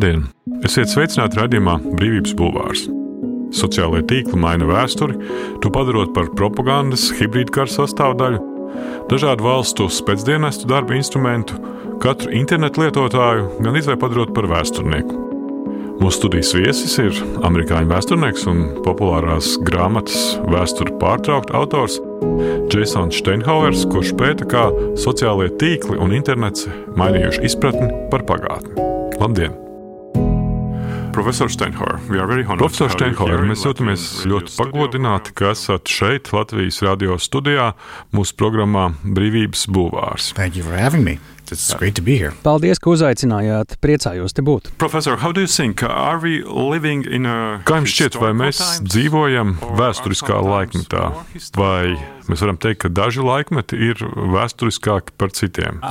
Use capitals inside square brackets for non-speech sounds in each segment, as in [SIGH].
Labdien! Esiet sveicināti raidījumā Brīvības Bulvārs. Sociālajie tīkli maina vēsturi, to padarot par propagandas, hibrīdkara sastāvdaļu, dažādu valstu spēcdienestu darba instrumentu, katru internetu lietotāju gan izvēl padarot par vēsturnieku. Mūsu studijas viesis ir amerikāņu vēsturnieks un populārās grāmatas vēsture pārtraukta autors Jasons Steinhauers, kurš pēta, kā sociālie tīkli un internets mainījuši izpratni par pagātni. Labdien! Profesor Steinhauer, Profesor Steinhauer mēs jūtamies ļoti pagodināti, ka esat šeit, Latvijas radio studijā, mūsu programmā Brīvības Bulvārs. Thank you for having me. It's great to be here. Paldies, ka uzaicinājāt. Priecājos te būt. Profesor, how do you think? Are we living in a Kā jums šķiet, vai mēs dzīvojam vēsturiskā laikmetā? Vai mēs varam teikt, ka daži laikmeti ir vēsturiskāki par citiem?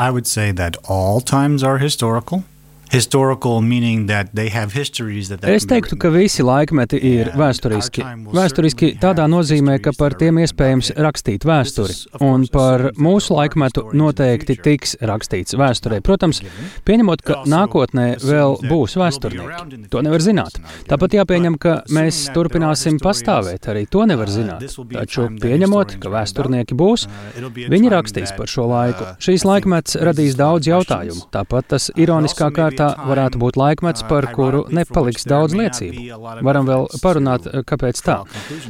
Es teiktu, ka visi laikmeti ir vēsturiski. Vēsturiski tādā nozīmē, ka par tiem iespējams rakstīt vēsturi, un par mūsu laikmetu noteikti tiks rakstīts vēsturē. Protams, pieņemot, ka nākotnē vēl būs vēsturnieki. To nevar zināt. Tāpat jāpieņem, ka mēs turpināsim pastāvēt, arī to nevar zināt. Taču pieņemot, ka vēsturnieki būs, viņi rakstīs par šo laiku. Šīs laikmets radīs daudz jautājumu. Tāpat tas ironiskā kārtā tā varētu būt laikmets, par kuru nepaliks daudz liecību. Varam vēl parunāt, kāpēc tā.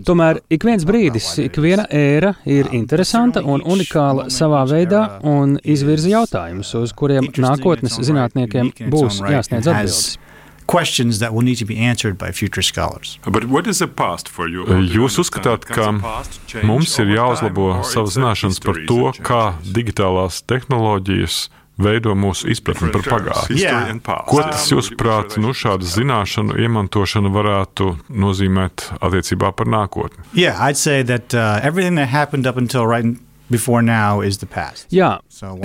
Tomēr ik viens brīdis, ik viena ēra ir interesanta un unikāla savā veidā un izvirza jautājumus, uz kuriem nākotnes zinātniekiem būs jāsniedz atbildes questions that will need to be answered by future scholars. You? Jūs uzskatāt, ka mums ir jāuzlabo savas zināšanas par to, kā digitālās tehnoloģijas veido mūsu izpratni par pagātni. Yeah. Ko tas, jūsuprāt, nu, šāda zināšanu iemantošana varētu nozīmēt attiecībā par nākotni? Yeah, I'd say that uh, everything that happened up until right Jā,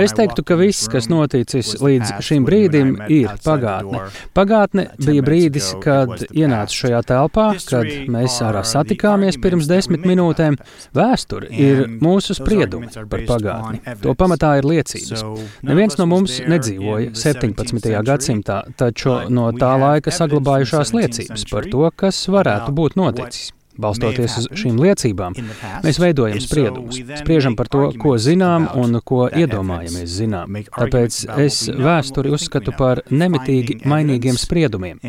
es teiktu, ka viss, kas noticis līdz šim brīdim, ir pagātne. Pagātne bija brīdis, kad ienācu šajā telpā, kad mēs ārā satikāmies pirms desmit minūtēm. Vēsture ir mūsu spriedumi par pagātni. To pamatā ir liecības. Neviens no mums nedzīvoja 17. gadsimtā, taču no tā laika saglabājušās liecības par to, kas varētu būt noticis. Balstoties uz šīm liecībām, mēs veidojam spriedumus, spriežam par to, ko zinām un ko iedomājamies zinām. Tāpēc es vēsturi uzskatu par nemitīgi mainīgiem spriedumiem.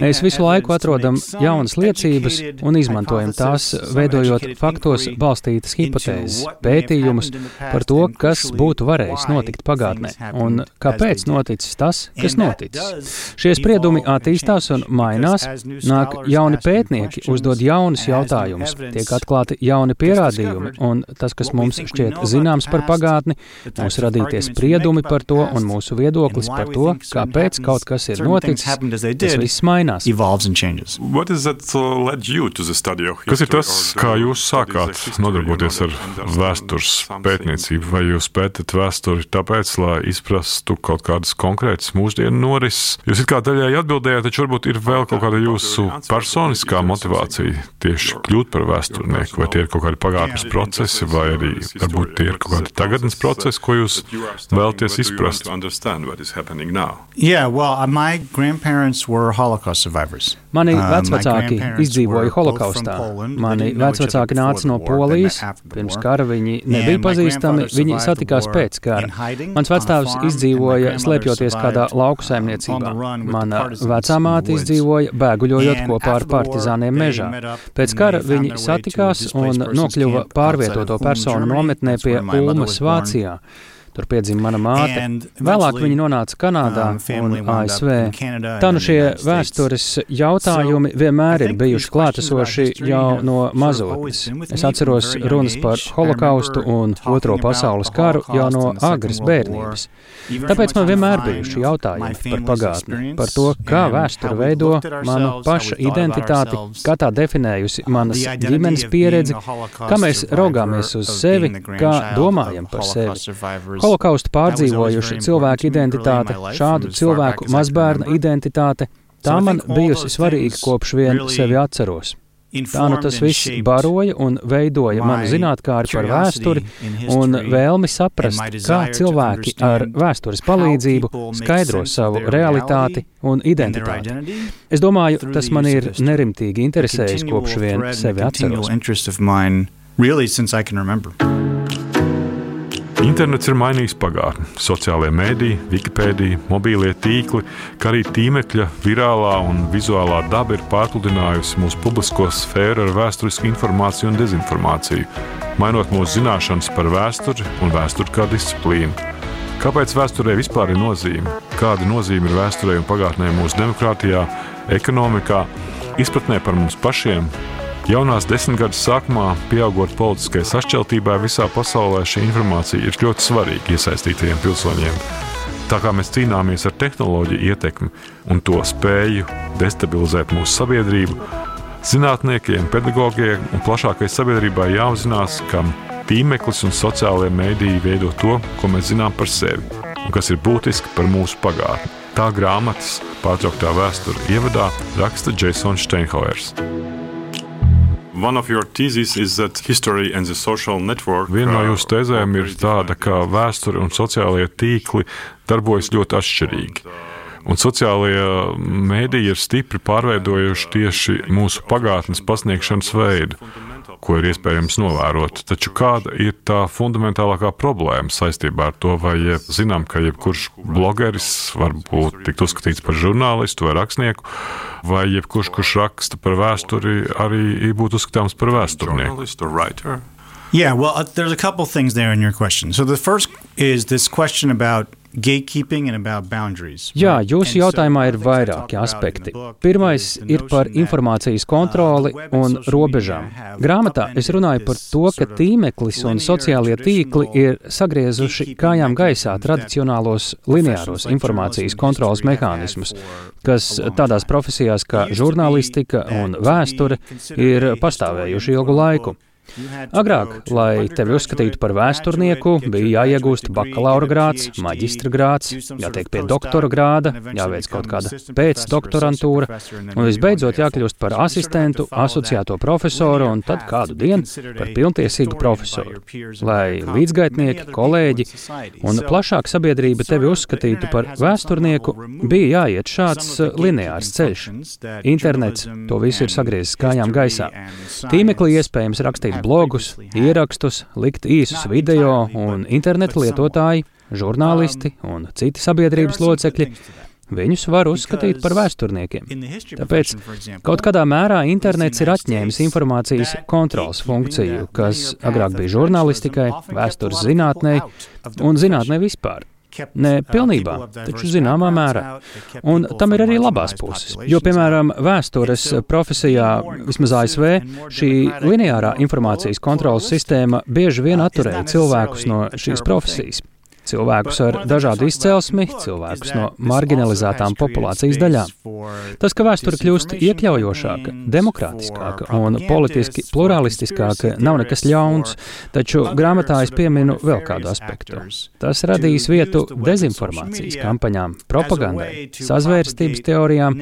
Mēs visu laiku atrodam jaunas liecības un izmantojam tās, veidojot faktos balstītas hipotēzes, pētījumus par to, kas būtu varējis notikt pagātnē un kāpēc noticis tas, kas noticis. Šie spriedumi attīstās un mainās, nāk jauni pētnieki, uzdod jaunus jautājumus jautājumus, tiek atklāti jauni pierādījumi, un tas, kas mums šķiet zināms par pagātni, mūsu radītie spriedumi par to un mūsu viedoklis par to, kāpēc kaut kas ir noticis, tas viss mainās. Kas ir tas, kā jūs sākāt nodarboties ar vēstures pētniecību? Vai jūs pētat vēsturi tāpēc, lai izprastu kaut kādas konkrētas mūsdienu norises? Jūs it kā daļai atbildējāt, taču varbūt ir vēl kaut kāda jūsu personiskā motivācija tieši tieši kļūt par vēsturnieku? Vai tie ir kaut kādi pagātnes procesi, vai arī varbūt tie ir kaut kādi tagadnes procesi, ko jūs vēlaties izprast? Yeah, well, uh, my grandparents were Holocaust survivors. Mani uh, vecvecāki izdzīvoja holokaustā. Mani vecvecāki nāca no Polijas. Pirms kara viņi nebija pazīstami, viņi satikās pēc kara. Mans vectēvs uh, izdzīvoja slēpjoties kādā lauku saimniecībā. Mana vecā māte izdzīvoja bēguļojot kopā ar partizāniem mežā. Pēc Pēc kara viņi satikās un nokļuva pārvietoto personu nometnē pie Ulmas Vācijā. Tur piedzima mana māte. Vēlāk viņa nonāca Kanādā um, un ASV. Tā nu šie vēstures jautājumi vienmēr ir bijuši klātesoši jau no mazotnes. Es atceros runas par holokaustu un Otro pasaules karu jau no agras bērnības. Tāpēc man vienmēr bijuši jautājumi par pagātni, par to, kā vēsture veido manu paša identitāti, kā tā definējusi manas ģimenes pieredzi, kā mēs raugāmies uz sevi, kā domājam par sevi. Holokaustu pārdzīvojuši cilvēku identitāte, šādu cilvēku mazbērna identitāte, tā man bijusi svarīga kopš vien sevi atceros. Tā nu tas viss baroja un veidoja manu zinātnākāri par vēsturi un vēlmi saprast, kā cilvēki ar vēstures palīdzību skaidro savu realitāti un identitāti. Es domāju, tas man ir nerimtīgi interesējis kopš vien sevi atceros. Internets ir mainījis pagātni. Sociālajie mēdīji, Wikipēdija, mobīlie tīkli, kā arī tīmekļa virālā un vizuālā daba ir pārpludinājusi mūsu publisko sfēru ar vēsturisku informāciju un dezinformāciju, mainot mūsu zināšanas par vēsturi un vēsturi kā disciplīnu. Kāpēc vēsturē vispār ir nozīme? Kāda nozīme ir vēsturē un pagātnē mūsu demokrātijā, ekonomikā, izpratnē par mums pašiem Jaunās desmitgades sākumā, pieaugot politiskai sašķeltībai visā pasaulē, šī informācija ir ļoti svarīga iesaistītajiem pilsoņiem. Tā kā mēs cīnāmies ar tehnoloģiju ietekmi un to spēju destabilizēt mūsu sabiedrību, zinātniekiem, pedagogiem un plašākai sabiedrībai jāapzinās, ka tīmeklis un sociālajie mēdīji veido to, ko mēs zinām par sevi un kas ir būtiski par mūsu pagātni. Tā grāmatas pārtrauktā vēsture ievadā raksta Jasons Steinhauers. Viena no jūsu tezēm ir tāda, ka vēsture un sociālajie tīkli darbojas ļoti atšķirīgi. Un sociālajie mēdīji ir stipri pārveidojuši tieši mūsu pagātnes pasniegšanas veidu ko ir iespējams novērot. Taču kāda ir tā fundamentālākā problēma saistībā ar to, vai zinām, ka jebkurš blogeris var būt tikt uzskatīts par žurnālistu vai rakstnieku, vai jebkurš, kurš raksta par vēsturi, arī būtu uzskatāms par vēsturnieku. Yeah, well, uh, there's a couple things there in your question. So the first is this question about Jā, jūsu jautājumā ir vairāki aspekti. Pirmais ir par informācijas kontroli un robežām. Grāmatā es runāju par to, ka tīmeklis un sociālie tīkli ir sagriezuši kājām gaisā tradicionālos lineāros informācijas kontrolas mehānismus, kas tādās profesijās kā žurnālistika un vēsture ir pastāvējuši ilgu laiku. Agrāk, lai tevi uzskatītu par vēsturnieku, bija jāiegūst bakalaura grāds, maģistra grāds, jātiek pie doktora grāda, jāveic kaut kāda pēcdoktorantūra, un visbeidzot jākļūst par asistentu, asociēto profesoru un tad kādu dienu par pilntiesīgu profesoru. Lai līdzgaitnieki, kolēģi un plašāka sabiedrība tevi uzskatītu par vēsturnieku, bija jāiet šāds lineārs ceļš. Internets to visu ir sagriezis kājām gaisā. Tīmeklī iespējams rakstīt blogus, ierakstus, likt īsus video, un interneta lietotāji, žurnālisti un citi sabiedrības locekļi Viņus var uzskatīt par vēsturniekiem. Tāpēc kaut kādā mērā internets ir atņēmis informācijas kontrolas funkciju, kas agrāk bija žurnālistikai, vēstures zinātnē un zinātnē vispār. Ne pilnībā, taču zināmā mērā. Un tam ir arī labās puses. Jo, piemēram, vēstures profesijā, vismaz ASV, šī lineārā informācijas kontrolas sistēma bieži vien atturēja cilvēkus no šīs profesijas cilvēkus ar dažādu izcelsmi, cilvēkus no marginalizētām populācijas daļām. Tas, ka vēsture kļūst iekļaujošāka, demokrātiskāka un politiski pluralistiskāka, nav nekas ļauns, taču grāmatā es pieminu vēl kādu aspektu. Tas radīs vietu dezinformācijas kampaņām, propagandai, sazvērstības teorijām,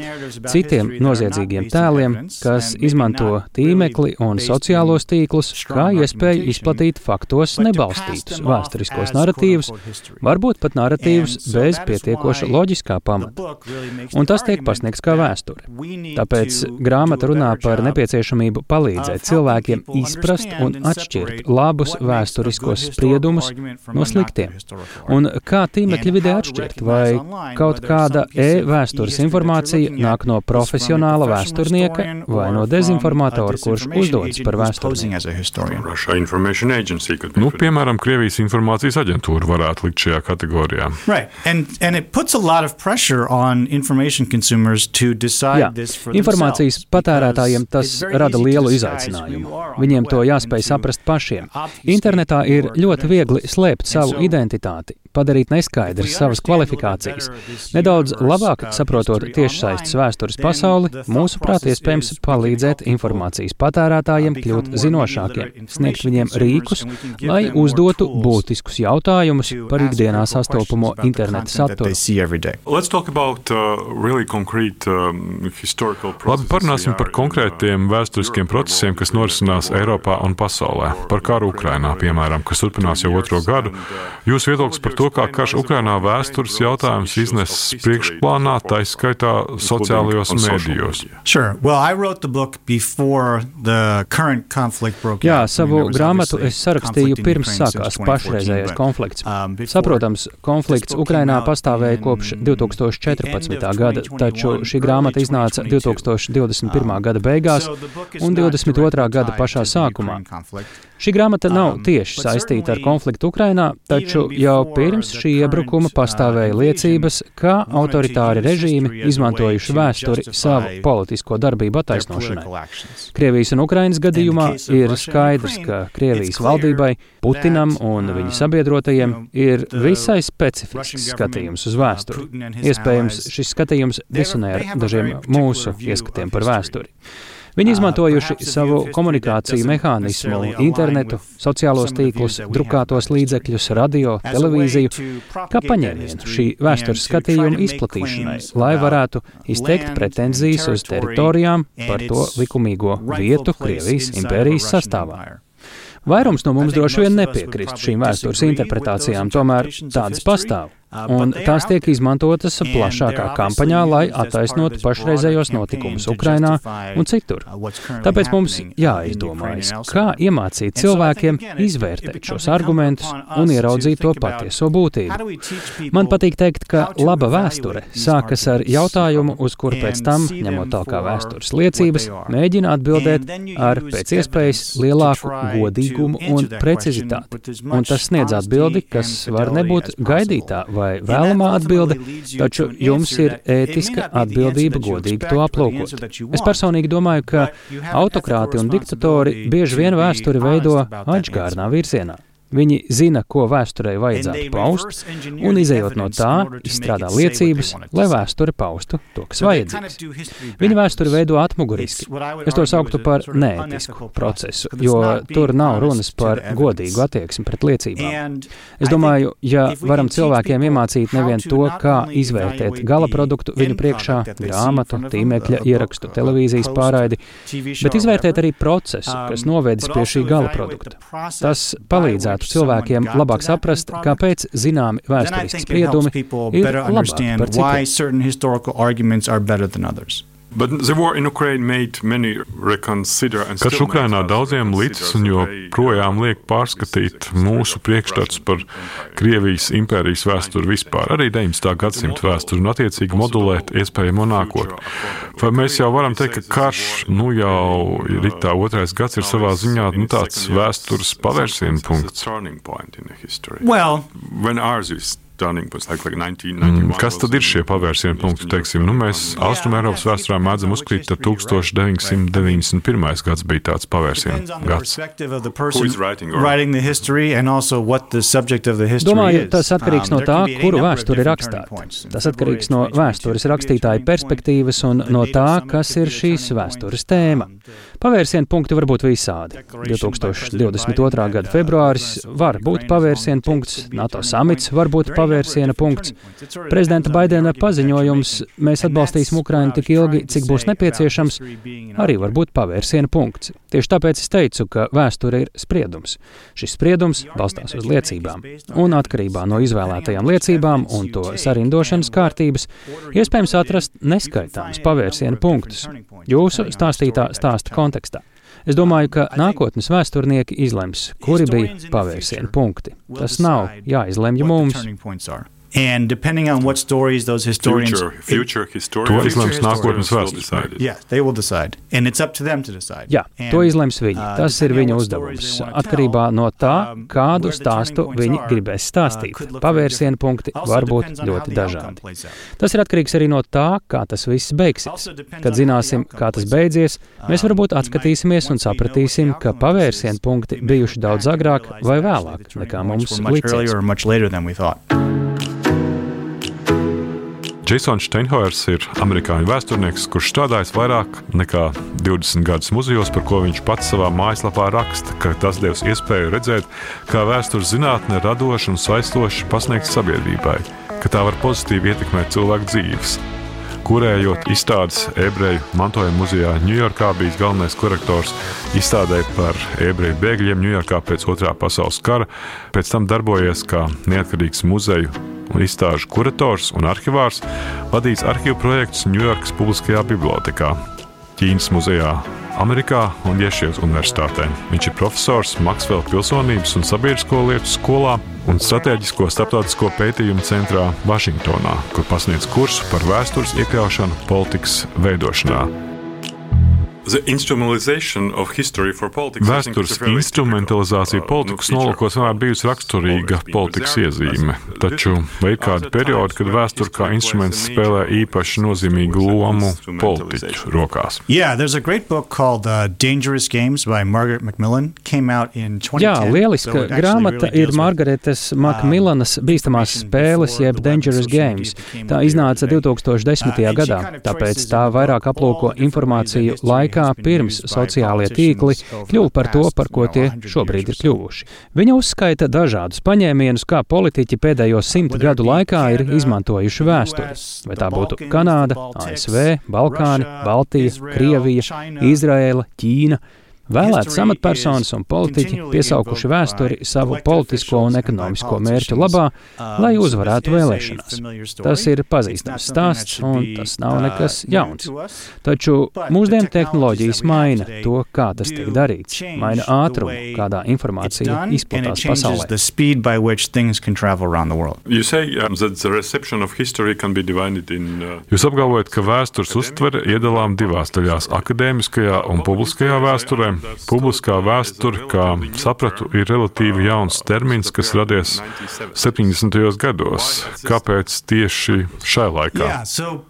citiem noziedzīgiem tēliem, kas izmanto tīmekli un sociālos tīklus kā iespēju izplatīt faktos nebalstītus vēsturiskos narratīvus varbūt pat narratīvs bez pietiekoša loģiskā pamata. Un tas tiek pasniegts kā vēsture. Tāpēc grāmata runā par nepieciešamību palīdzēt cilvēkiem izprast un atšķirt labus vēsturiskos spriedumus no sliktiem. Un kā tīmekļa vidē atšķirt, vai kaut kāda e-vēstures informācija nāk no profesionāla vēsturnieka vai no dezinformatora, kurš uzdodas par vēsturnieku. Nu, piemēram, Krievijas informācijas aģentūra varētu varētu likt šajā kategorijā. Right. And, and it puts a lot of pressure on information consumers to decide Jā. this for Informācijas patērētājiem tas rada lielu izaicinājumu. Viņiem to jāspēj saprast pašiem. Internetā ir ļoti viegli slēpt savu identitāti, padarīt neskaidras savas kvalifikācijas. Nedaudz labāk saprotot tiešsaistes vēstures pasauli, mūsuprāt, iespējams palīdzēt informācijas patērētājiem kļūt zinošākiem, sniegt viņiem rīkus, lai uzdotu būtiskus jautājumus par ikdienā sastopamo interneta saturu. About, uh, really concrete, um, Labi, parunāsim par konkrētiem vēsturiskiem procesiem, kas norisinās Eiropā un pasaulē. Par karu Ukrainā, piemēram, kas turpinās jau otro gadu. Jūsu viedoklis par to, kā karš Ukrainā vēstures jautājums iznesis priekšplānā, tā izskaitā sociālajos mēdījos. Sure. Well, Jā, savu grāmatu es sarakstīju pirms sākās pašreizējais konflikts. Um, Saprotams, konflikts Ukrainā pastāvēja kopš 2014. gada, taču šī grāmata iznāca 2021. gada beigās un 22. gada pašā sākumā. Šī grāmata nav um, tieši saistīta ar konfliktu Ukrainā, taču jau pirms šī iebrukuma pastāvēja liecības, ka autoritāri režīmi izmantojuši vēsturi savu politisko darbību attaisnošanai. Krievijas un Ukrainas gadījumā ir skaidrs, ka Krievijas valdībai, Putinam un viņa sabiedrotajiem ir visai specifisks skatījums uz vēsturi. Iespējams, šis skatījums disonē ar dažiem mūsu ieskatiem par vēsturi. Viņi izmantojuši savu komunikāciju mehānismu, internetu, sociālos tīklus, drukātos līdzekļus, radio, televīziju, kā paņēmienu šī vēstures skatījuma izplatīšanai, lai varētu izteikt pretenzijas uz teritorijām par to likumīgo vietu Krievijas impērijas sastāvā. Vairums no mums droši vien nepiekrist šīm vēstures interpretācijām, tomēr tādas pastāv. Uh, un tās tiek izmantotas plašākā kampaņā, lai attaisnotu pašreizējos notikumus Ukrainā un citur. Uh, Tāpēc mums jāizdomājas, kā iemācīt cilvēkiem izvērtēt šos argumentus un ieraudzīt to patieso būtību. Man patīk teikt, ka laba vēsture sākas ar jautājumu, uz kuru pēc tam, ņemot tālāk vēstures liecības, mēģina atbildēt ar pēc iespējas lielāku godīgumu un precizitāti. Un tas sniedz atbildi, kas var nebūt gaidītā vai vai vēlamā atbilde, taču jums ir ētiska atbildība godīgi to aplūkot. Es personīgi domāju, ka autokrāti un diktatori bieži vien vēsturi veido atžgārnā virzienā. Viņi zina, ko vēsturei vajadzētu paust, un izējot no tā, izstrādā liecības, lai vēsture paustu to, kas vajadzīgs. Viņa vēsturi veido atmuguriski. Es to sauktu par neētisku procesu, jo tur nav runas par godīgu attieksmi pret liecībām. Es domāju, ja varam cilvēkiem iemācīt nevien to, kā izvērtēt gala produktu viņu priekšā, grāmatu, tīmekļa ierakstu, televīzijas pārraidi, bet izvērtēt arī procesu, kas novedis pie šī gala produkta. Tas palīdzētu ļautu cilvēkiem labāk saprast, kāpēc zināmi vēsturiski spriedumi ir labāki par citiem. Karš Ukrainā daudziem līdzas un joprojām liek pārskatīt mūsu priekšstats par Krievijas impērijas vēsturi vispār, arī 19. gadsimta vēsturi un attiecīgi modulēt iespējamo nākotni. Vai mēs jau varam teikt, ka karš, nu jau ritā otrais gads ir savā ziņā nu, tāds vēstures pavērsienu punkts? Well, kas tad ir šie pavērsienu punkti? Teiksim, nu, mēs Austrum Eiropas vēsturē mēdzam uzskatīt, ka 1991. gads bija tāds pavērsienu gads. Domāju, tas atkarīgs no um, tā, kuru vēsturi rakstāt. Tas atkarīgs no vēstures rakstītāja perspektīvas un no tā, kas ir šīs vēstures tēma. Pavērsienu punkti var būt visādi. 2022. gada februāris var būt pavērsienu punkts, NATO samits var būt pavērsiena punkts. Prezidenta Baidena paziņojums mēs atbalstīsim Ukrainu tik ilgi, cik būs nepieciešams, arī var būt pavērsiena punkts. Tieši tāpēc es teicu, ka vēsture ir spriedums. Šis spriedums balstās uz liecībām, un atkarībā no izvēlētajām liecībām un to sarindošanas kārtības iespējams atrast neskaitāmus pavērsienu punktus. Jūsu stāstītā stāsta kontekstā. Es domāju, ka nākotnes vēsturnieki izlems, kuri bija pavērsienu punkti. Tas nav jāizlemj mums. And depending on what stories those historians future, future historians, to izlems nākotnes vēsturnieki. Yeah, they will decide. And it's up to them to decide. Jā, and, to izlems viņi. Uh, Tas ir viņu uzdevums. Atkarībā no tā, um, kādu stāstu viņi gribēs stāstīt. Uh, Pavērsienu punkti var būt ļoti dažādi. Tas ir atkarīgs arī no tā, kā tas viss beigsies. Kad zināsim, kā tas beidzies, mēs varbūt atskatīsimies un sapratīsim, ka pavērsienu punkti bijuši daudz agrāk vai vēlāk nekā mums licies. Jasons Steinhauers ir amerikāņu vēsturnieks, kurš strādājis vairāk nekā 20 gadus muzejos, par ko viņš pats savā mājaslapā raksta, ka tas devis iespēju redzēt, kā vēstures zinātne radoši un saistoši pasniegta sabiedrībai, ka tā var pozitīvi ietekmēt cilvēku dzīves. Kurējot izstādes ebreju mantojuma muzejā Ņujorkā, bijis galvenais korektors izstādē par ebreju bēgļiem Ņujorkā pēc otrā pasaules kara, pēc tam darbojies kā neatkarīgs muzeju un izstāžu kurators un arhivārs, vadījis arhīvu projektus Ņujorkas Publiskajā bibliotekā, Ķīnas muzejā. Amerikā un Iešijas Universitātē. Viņš ir profesors Maksvela pilsonības un sabiedrisko lietu skolā un strateģisko starptautisko pētījumu centrā Vašingtonā, kur pasniedz kursu par vēstures iekļaušanu politikas veidošanā. Vēstures instrumentalizācija politikas nolūkos vienmēr bijusi raksturīga politikas iezīme, taču vai ir kādi periodi, kad vēsture kā instruments spēlē īpaši nozīmīgu lomu politiķu rokās? Yeah, called, uh, Jā, lieliska grāmata ir Margaretas Makmilanas uh, bīstamās spēles, jeb Dangerous Games. Tā iznāca 2010. Uh, gadā, tāpēc tā vairāk aplūko informāciju laika laikā, pirms sociālie tīkli kļuva par to, par ko tie šobrīd ir kļuvuši. Viņa uzskaita dažādus paņēmienus, kā politiķi pēdējo simt gadu laikā ir izmantojuši vēsturi. Vai tā būtu Kanāda, ASV, Balkāni, Baltija, Krievija, Izraela, Ķīna. Vēlētas amatpersonas un politiķi piesaukuši vēsturi savu politisko un ekonomisko mērķu labā, lai uzvarētu vēlēšanās. Tas ir pazīstams stāsts, un tas nav nekas jauns. Taču mūsdienu tehnoloģijas maina to, kā tas tiek darīts, maina ātrumu, kādā informācija izplatās pasaulē. Jūs apgalvojat, ka vēstures uztvere iedalām divās daļās - akadēmiskajā un publiskajā vēsturē. Publiskā vēsture, kā sapratu, ir relatīvi jauns termins, kas radies 70. gados. Kāpēc tieši šai laikā? Yeah, so...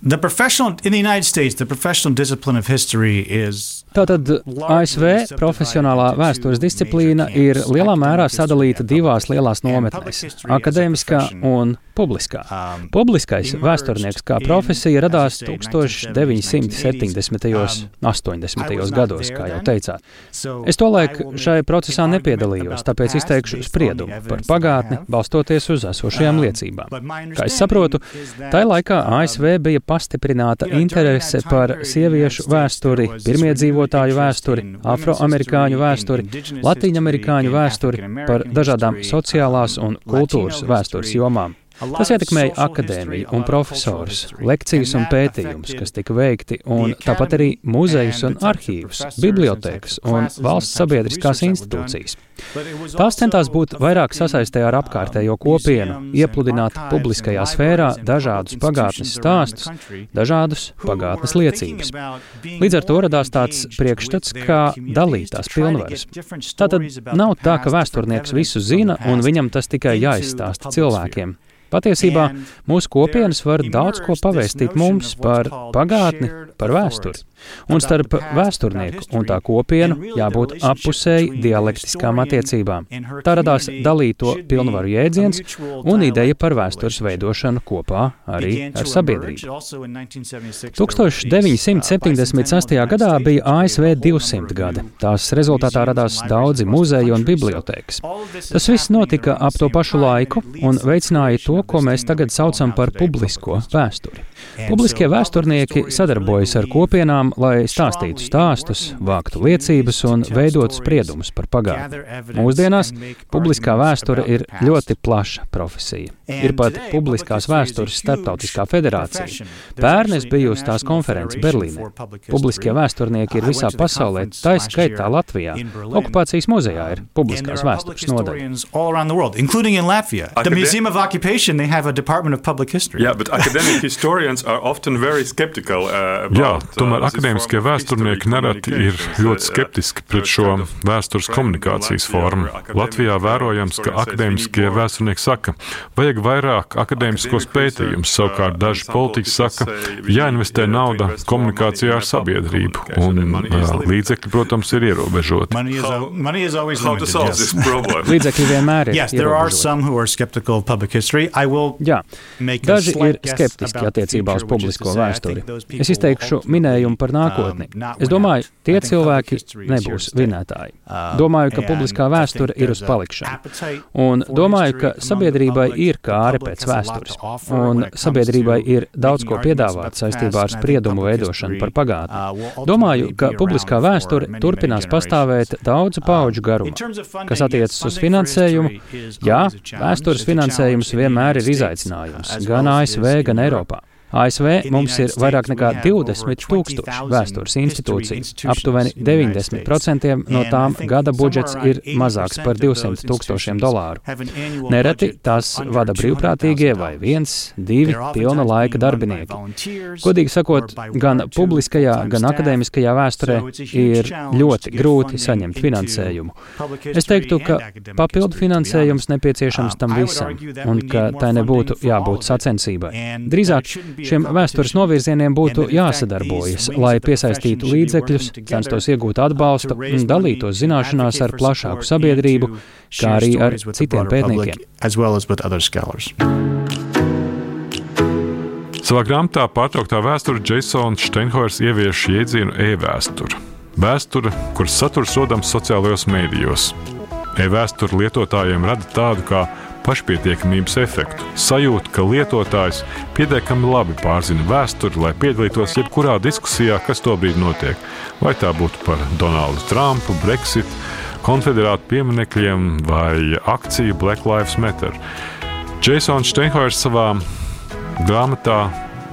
The professional in the United States, the professional discipline of history is Tātad ASV profesionālā vēstures disciplīna ir lielā mērā sadalīta divās lielās nometnēs - akadēmiskā un publiskā. Um, Publiskais vēsturnieks kā profesija radās 1970. un 80. gados, kā jau teicāt. Es tolaik šai procesā nepiedalījos, tāpēc izteikšu spriedumu par pagātni, balstoties uz esošajām um, liecībām. Kā es saprotu, tai laikā ASV um, bija pastiprināta interese par sieviešu vēsturi, pirmie dzīvotāju vēsturi, afroamerikāņu vēsturi, latīņamerikāņu vēsturi, par dažādām sociālās un kultūras vēstures jomām. Tas ietekmēja akadēmiju un profesorus, lekcijas un pētījumus, kas tika veikti, un tāpat arī muzejus un arhīvus, bibliotekas un valsts sabiedriskās institūcijas. Tās centās būt vairāk sasaistē ar apkārtējo kopienu, iepludināt publiskajā sfērā dažādus pagātnes stāstus, dažādus pagātnes liecības. Līdz ar to radās tāds priekšstats, kā dalītās pilnvaras. Tātad nav tā, ka vēsturnieks visu zina un viņam tas tikai jāizstāsta cilvēkiem. Patiesībā mūsu kopienas var daudz ko pavēstīt mums par pagātni, par vēsturi. Un starp vēsturnieku un tā kopienu jābūt appusēji dialektiskām attiecībām. Tā radās dalīto pilnvaru jēdziens un ideja par vēstures veidošanu kopā arī ar sabiedrību. 1976. gadā bija ASV 200 gadi. Tās rezultātā radās daudzi muzeji un bibliotēkas. Tas viss notika ap to pašu laiku un veicināja to, ko mēs tagad saucam par publisko vēsturi. Publiskie vēsturnieki sadarbojas ar kopienām, lai stāstītu stāstus, vāktu liecības un veidotu spriedumus par pagātni. Mūsdienās publiskā vēsture ir ļoti plaša profesija. Ir pat publiskās vēstures starptautiskā federācija. Pērn es biju uz tās konferences Berlīnē. Publiskie vēsturnieki ir visā pasaulē, tā skaitā Latvijā. Okupācijas muzejā ir publiskās vēstures nodaļa. Yeah, but academic historians [LAUGHS] are often very skeptical. Uh, about, Jā, uh, tomēr uh, akadēmiskie vēsturnieki nereti ir ļoti skeptiski pret šo vēstures komunikācijas formu. Latvijā vērojams, ka akadēmiskie vēsturnieki saka, vajag vairāk akadēmiskos pētījumus, savukārt daži politiķi saka, jāinvestē nauda komunikācijā ar sabiedrību, un uh, līdzekļi, protams, ir ierobežoti. [LAUGHS] Līdzekļi vienmēr ir. Yes, there are some who are skeptical of public history. I will Jā, daži ir skeptiski attiecībā uz publisko vēsturi. Es izteikšu minējumu par nākotni. Es domāju, tie cilvēki nebūs vinētāji. Domāju, ka publiskā vēsture ir uz palikšanu. Un domāju, ka sabiedrībai ir kāri pēc vēstures. Un sabiedrībai ir daudz ko piedāvāt saistībā ar spriedumu veidošanu par pagātni. Domāju, ka publiskā vēsture turpinās pastāvēt daudzu pauģu garumā. Kas attiecas uz finansējumu, jā, vēstures finansējums vienmēr ir izaicinājums gan ASV, gan Eiropā. ASV mums ir vairāk nekā 20 tūkstoši vēstures institūciju. Aptuveni 90% no tām gada budžets ir mazāks par 200 tūkstošiem dolāru. Nereti tās vada brīvprātīgie vai viens, divi pilna laika darbinieki. Godīgi sakot, gan publiskajā, gan akadēmiskajā vēsturē ir ļoti grūti saņemt finansējumu. Es teiktu, ka papildu finansējums nepieciešams tam visam, un ka tai nebūtu jābūt sacensībai. Drīzāk Šiem vēstures novirzieniem būtu jāsadarbojas, lai piesaistītu līdzekļus, censtos iegūt atbalstu un dalītos zināšanās ar plašāku sabiedrību, kā arī ar citiem pētniekiem. Savā grāmatā pārtrauktā vēsture Jasons Steinhors ievieš jēdzienu e-vēsture. Vēsture, kuras saturs rodams sociālajos mēdījos. E-vēsture lietotājiem rada tādu kā pašpietiekamības efektu, sajūtu, ka lietotājs pietiekami labi pārzina vēsturi, lai piedalītos jebkurā diskusijā, kas tobrīd notiek. Vai tā būtu par Donaldu Trumpu, Brexit, konfederātu pieminekļiem vai akciju Black Lives Matter. Jasons Steinhors savā grāmatā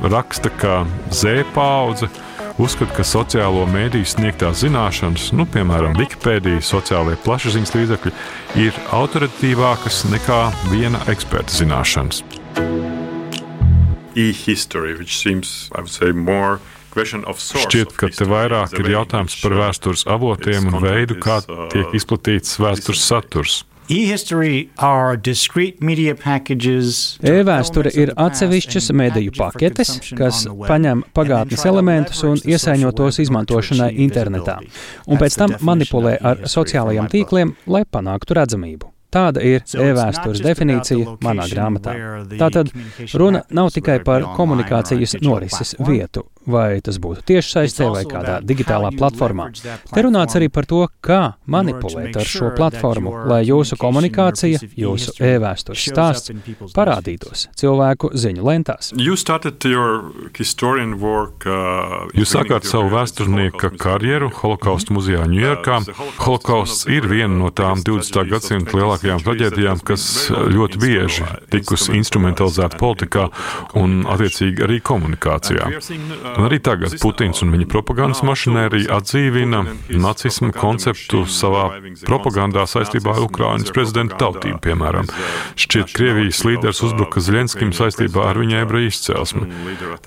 raksta, ka Z paudze uzskata, ka sociālo mēdīju sniegtās zināšanas, nu, piemēram, Wikipēdija, sociālajie plašsaziņas līdzekļi, ir autoritatīvākas nekā viena eksperta zināšanas. E-history, which seems, I would say, more Šķiet, ka te vairāk ir jautājums par vēstures avotiem un veidu, kā tiek uh, izplatīts vēstures saturs. E-vēsture ir atsevišķas mediju paketes, kas paņem pagātnes elementus un iesaiņo tos izmantošanai internetā, un pēc tam manipulē ar sociālajiem tīkliem, lai panāktu redzamību. Tāda ir e-vēstures definīcija manā grāmatā. Tātad runa nav tikai par komunikācijas norises vietu, vai tas būtu tiešsaistē vai kādā digitālā platformā. Te runāts arī par to, kā manipulēt ar šo platformu, lai jūsu komunikācija, jūsu e-vēstures stāsts parādītos cilvēku ziņu lentās. Work, uh, Jūs sākāt savu vēsturnieka karjeru Holokausta muzejā Ņujorkā. Holokausts ir viena no tām 20. gadsimta lielākajām lielākajām traģēdijām, kas ļoti bieži tikusi instrumentalizēta politikā un, attiecīgi, arī komunikācijā. Un arī tagad Putins un viņa propagandas mašinērija atdzīvina nacismu konceptu savā propagandā saistībā ar Ukraiņas prezidenta tautību, piemēram. Šķiet, Krievijas līderis uzbruka Zeļenskim saistībā ar viņa ebreju izcelsmi.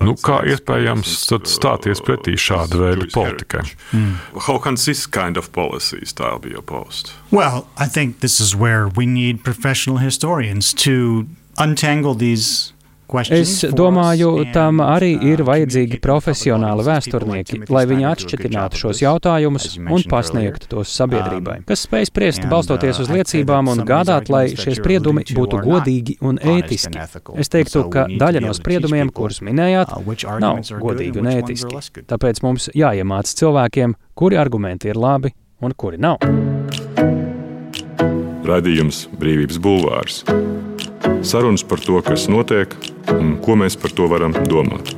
Nu, kā iespējams stāties pretī šāda veida politikai? Mm. How can this kind of policy style be opposed? Well, I think this is where we need professional historians to untangle these Es domāju, tam arī uh, ir vajadzīgi profesionāli vēsturnieki, lai viņi atšķirtinātu šos jautājumus un pasniegtu tos sabiedrībai, um, kas spēj spriest balstoties uh, uz liecībām un gādāt, lai šie spriedumi būtu godīgi un ētiski. Es teiktu, ka daļa no spriedumiem, kurus minējāt, uh, nav godīgi un ētiski. Tāpēc mums jāiemāc cilvēkiem, kuri argumenti ir labi un kuri nav. Radījums Brīvības Bulvārs. Sarunas par to, kas notiek un ko mēs par to varam domāt.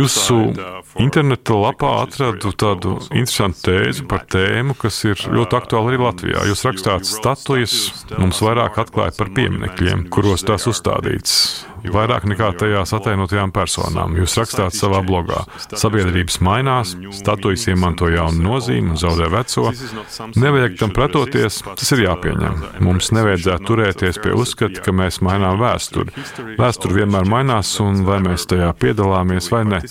Jūsu interneta lapā atradu tādu interesantu tēzi par tēmu, kas ir ļoti aktuāla arī Latvijā. Jūs rakstāt, statujas mums vairāk atklāja par pieminekļiem, kuros tās uzstādīts vairāk nekā tajās atainotajām personām. Jūs rakstāt savā blogā, sabiedrības mainās, statujas iemanto jaunu nozīmi un zaudē veco. Nevajag tam pretoties, tas ir jāpieņem. Mums nevajadzētu turēties pie uzskata, ka mēs mainām vēsturi. Vēsture vienmēr mainās, un vai mēs tajā piedalāmies vai ne.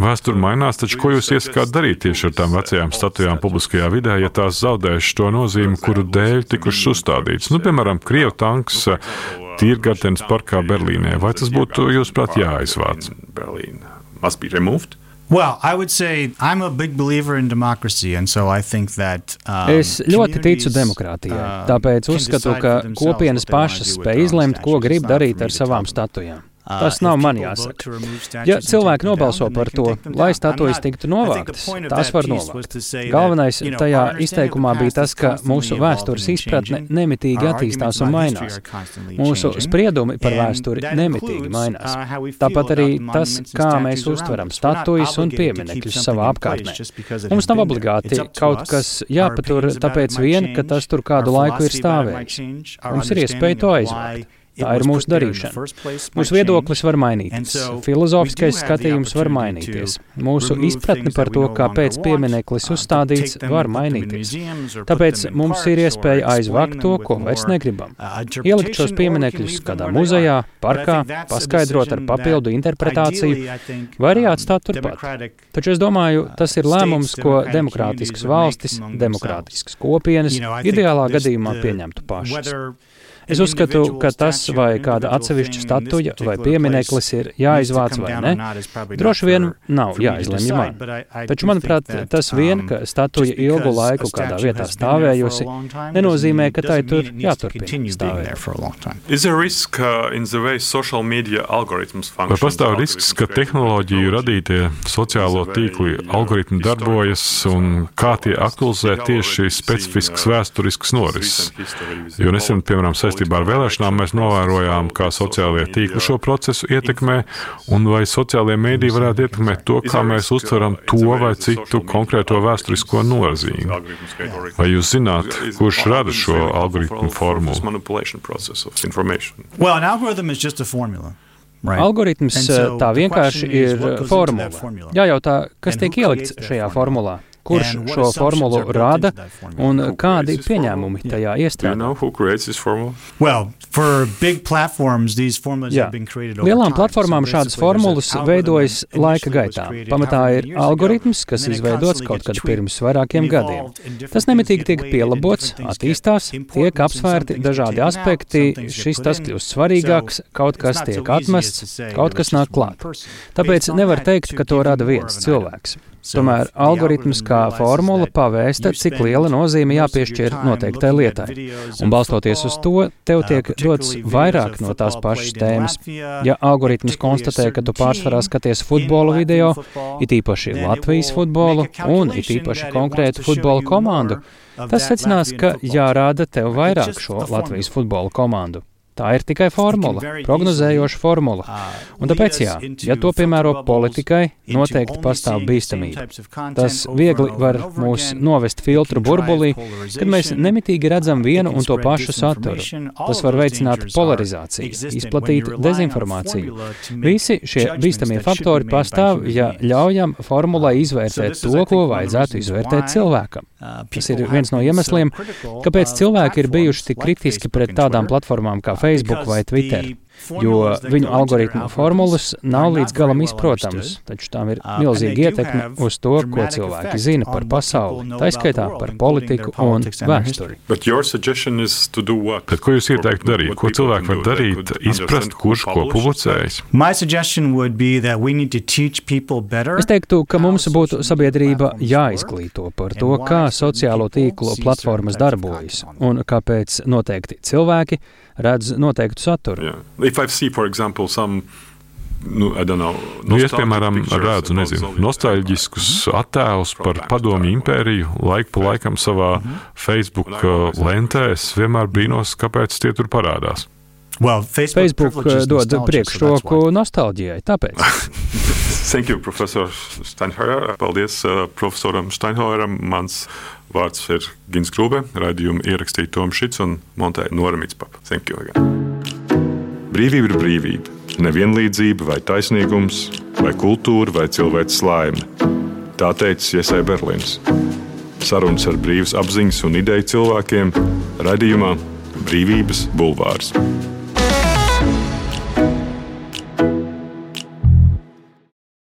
Vēsture mainās, taču ko jūs iesakāt darīt tieši ar tām vecajām statujām publiskajā vidē, ja tās zaudējuši to nozīmi, kuru dēļ tikušas uzstādītas? Nu, piemēram, Krievu tanks Tīrgartenes parkā Berlīnē. Vai tas būtu, jūsuprāt, jāizvāc? Well, I would say I'm a big believer in democracy, and so I think that. Um, es ļoti ticu demokrātijai, uh, tāpēc uzskatu, ka kopienas pašas spēj izlemt, ko grib darīt ar savām statujām. Uh, Tas nav man jāsaka. Ja cilvēki nobalso par to, lai statujas tiktu novāktas, tās var novākt. Galvenais tajā izteikumā bija tas, ka mūsu vēstures izpratne nemitīgi attīstās un mainās. Mūsu spriedumi par vēsturi nemitīgi mainās. Uh, Tāpat arī tas, kā mēs uztveram statujas un pieminekļus savā apkārtnē. Mums nav obligāti kaut kas jāpatur tāpēc vien, ka tas tur kādu laiku ir stāvējis. Mums ir iespēja to aizvākt. Tā ir mūsu darīšana. Mūsu viedoklis var mainīties, filozofiskais skatījums var mainīties, mūsu izpratne par to, kāpēc piemineklis uzstādīts, var mainīties. Tāpēc mums ir iespēja aizvākt to, ko vairs negribam. Uh, Ielikt šos pieminekļus kādā muzejā, parkā, paskaidrot ar papildu interpretāciju, vai arī atstāt turpat. Taču es domāju, tas ir lēmums, ko demokrātiskas valstis, demokrātiskas kopienas ideālā gadījumā pieņemtu pašas. Es uzskatu, ka tas vai kāda atsevišķa statuja vai piemineklis ir jāizvāc vai ne, droši vien nav jāizlemj man. Taču, manuprāt, tas vien, um, ka statuja ilgu laiku kādā vietā stāvējusi, nenozīmē, ka tai tur jāturpina stāvēt. Uh, vai pastāv risks, ka tehnoloģiju radītie sociālo tīklu algoritmi darbojas un kā tie aktualizē tieši specifiskas vēsturiskas norises? Jo nesen, piemēram, saistībā saistībā ar vēlēšanām mēs novērojām, kā sociālie tīkli šo procesu ietekmē, un vai sociālie mēdī varētu ietekmēt to, kā mēs uztveram to vai citu konkrēto vēsturisko nozīmi. Vai jūs zināt, kurš rada šo algoritmu formulu? Well, an algorithm is just a formula. Right. Algoritms so tā vienkārši ir formula. Jājautā, kas tiek ielikts šajā formulā kurš šo formulu rada un kādi pieņēmumi tajā iestrādā. Jā. Lielām platformām šādas formulas veidojas laika gaitā. Pamatā ir algoritms, kas izveidots kaut kad pirms vairākiem gadiem. Tas nemitīgi tiek pielabots, attīstās, tiek apsvērti dažādi aspekti, šis tas kļūst svarīgāks, kaut kas tiek atmests, kaut kas nāk klāt. Tāpēc nevar teikt, ka to rada viens cilvēks. Tomēr algoritms kā formula pavēsta, cik liela nozīme jāpiešķir noteiktai lietai. Un balstoties uz to, tev tiek dots vairāk no tās pašas tēmas. Ja algoritms konstatē, ka tu pārsvarā skaties futbola video, it īpaši Latvijas futbolu un it īpaši konkrētu futbola komandu, tas secinās, ka jārāda tev vairāk šo Latvijas futbola komandu. Tā ir tikai formula, prognozējoša formula. Un tāpēc, jā, ja to piemēro politikai, noteikti pastāv bīstamība. Tas viegli var mūs novest filtru burbulī, kad mēs nemitīgi redzam vienu un to pašu saturu. Tas var veicināt polarizāciju, izplatīt dezinformāciju. Visi šie bīstamie faktori pastāv, ja ļaujam formulai izvērtēt to, ko vajadzētu izvērtēt cilvēkam. Tas ir viens no iemesliem, kāpēc cilvēki ir bijuši tik kritiski pret tādām platformām kā Facebook vai Twitter jo viņu algoritmu formulas nav līdz galam izprotamas, taču tām ir uh, milzīga ietekme uz to, ko cilvēki zina par pasauli, tā izskaitā par politiku un vēsturi. Tad, ko jūs ieteiktu darīt? Ko cilvēki var darīt, izprast, kurš ko publicējis? Es teiktu, ka mums būtu sabiedrība jāizglīto par to, kā sociālo tīklu platformas darbojas un kāpēc noteikti cilvēki redz noteiktu saturu. Yeah. If I see, for example, some nu, nu, es, piemēram, redzu nezinu, nostalģiskus attēlus par padomju impēriju, laiku pa laikam savā mhm. Facebook uh, lentē. Es vienmēr brīnos, kāpēc tie tur parādās. Well, Facebook, Facebook uh, dod priekšroku so nostalģijai, tāpēc. [LAUGHS] Thank you, profesor Steinhauer. Paldies uh, profesoram Steinhaueram. Mans vārds ir Gins Krūbe. Radījumu ierakstīja Toms Šits un montēja Nora Mitspapa. Thank you again. Brīvība ir brīvība. Nevienlīdzība vai taisnīgums, vai kultūra, vai cilvēks laime. Tā teica Iesai Berlīns. Sarunas ar brīvas apziņas un ideju cilvēkiem radījumā Brīvības bulvārs.